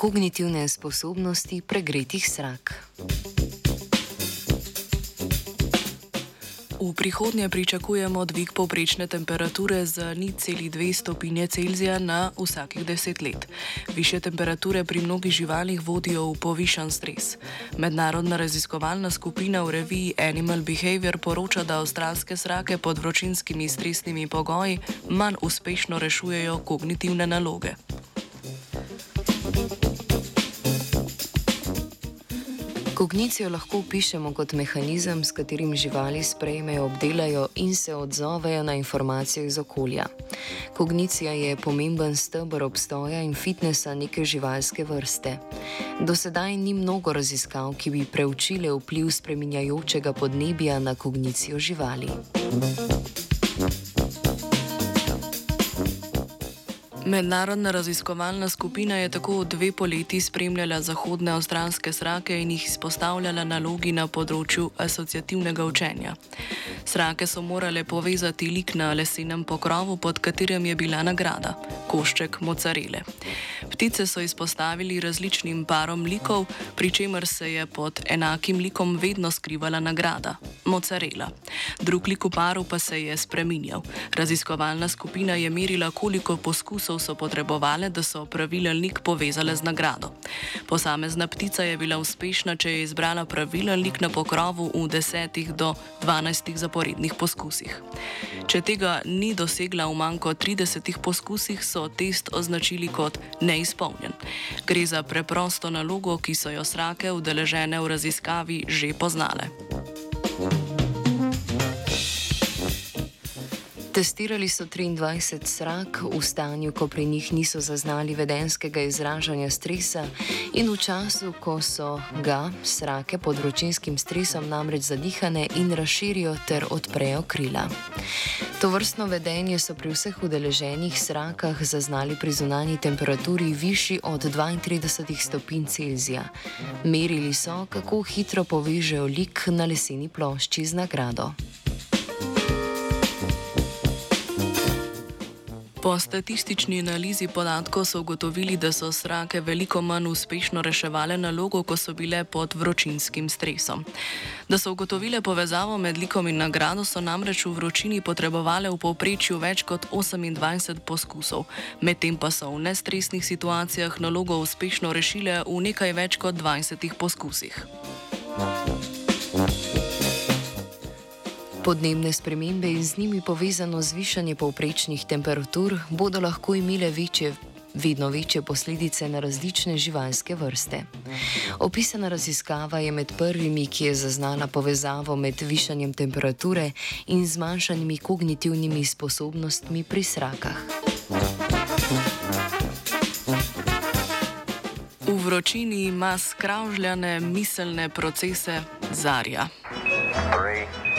kognitivne sposobnosti pregretih srak. V prihodnje pričakujemo dvig povprečne temperature za 0,2 stopinje Celzija na vsakih 10 let. Više temperature pri mnogih živalih vodijo v povišan stres. Mednarodna raziskovalna skupina v reviji Animal Behavior poroča, da avstralske srake pod vročinskimi stresnimi pogoji manj uspešno rešujejo kognitivne naloge. Kognicijo lahko opišemo kot mehanizem, s katerim živali sprejmejo, obdelajo in se odzovejo na informacije iz okolja. Kognicija je pomemben stebr obstoja in fitnesa neke živalske vrste. Do sedaj ni mnogo raziskav, ki bi preučile vpliv spreminjajočega podnebja na kognicijo živali. Mednarodna raziskovalna skupina je tako dve poleti spremljala zahodne avstralske srake in jih izpostavljala nalogi na področju asociativnega učenja. Srake so morale povezati lik na lesenem pokrovu, pod katerim je bila nagrada - košček mocarele. Ptice so izpostavili različnim parom likov, pri čemer se je pod enakim likom vedno skrivala nagrada - mocarela. Drug lik v paru pa se je spreminjal. Raziskovalna skupina je merila, koliko poskusov so potrebovali, da so pravilen lik povezali z nagrado. Posamezna ptica je bila uspešna, če je izbrala pravilen lik na pokrovu v 10 do 12 zaporednih poskusih. Če tega ni dosegla v manj kot 30 poskusih, so test označili kot neizpolnjen. Gre za preprosto nalogo, ki so jo srake udeležene v raziskavi že poznale. Testirali so 23 srak v stanju, ko pri njih niso zaznali vedenskega izražanja stresa in v času, ko so ga srake pod vročinskim stresom namreč zadihane in razširijo ter odprejo krila. To vrstno vedenje so pri vseh udeleženih srakah zaznali pri zunanji temperaturi višji od 32 stopinj Celzija. Merili so, kako hitro povežejo lik na leseni plošči z nagrado. Po statistični analizi podatkov so ugotovili, da so srake veliko manj uspešno reševale nalogo, ko so bile pod vročinskim stresom. Da so ugotovile povezavo med likom in nagrado, so namreč v vročini potrebovali v povprečju več kot 28 poskusov, medtem pa so v nestresnih situacijah nalogo uspešno rešile v nekaj več kot 20 poskusih. Podnebne spremembe in z njimi povezano zvišanje povprečnih temperatur bodo lahko imele večje, vedno večje posledice na različne živalske vrste. Opisana raziskava je med prvimi, ki je zaznala povezavo med višanjem temperature in zmanjšanimi kognitivnimi sposobnostmi pri srakah. V vročini ima skravžljane miselne procese zarja. Three.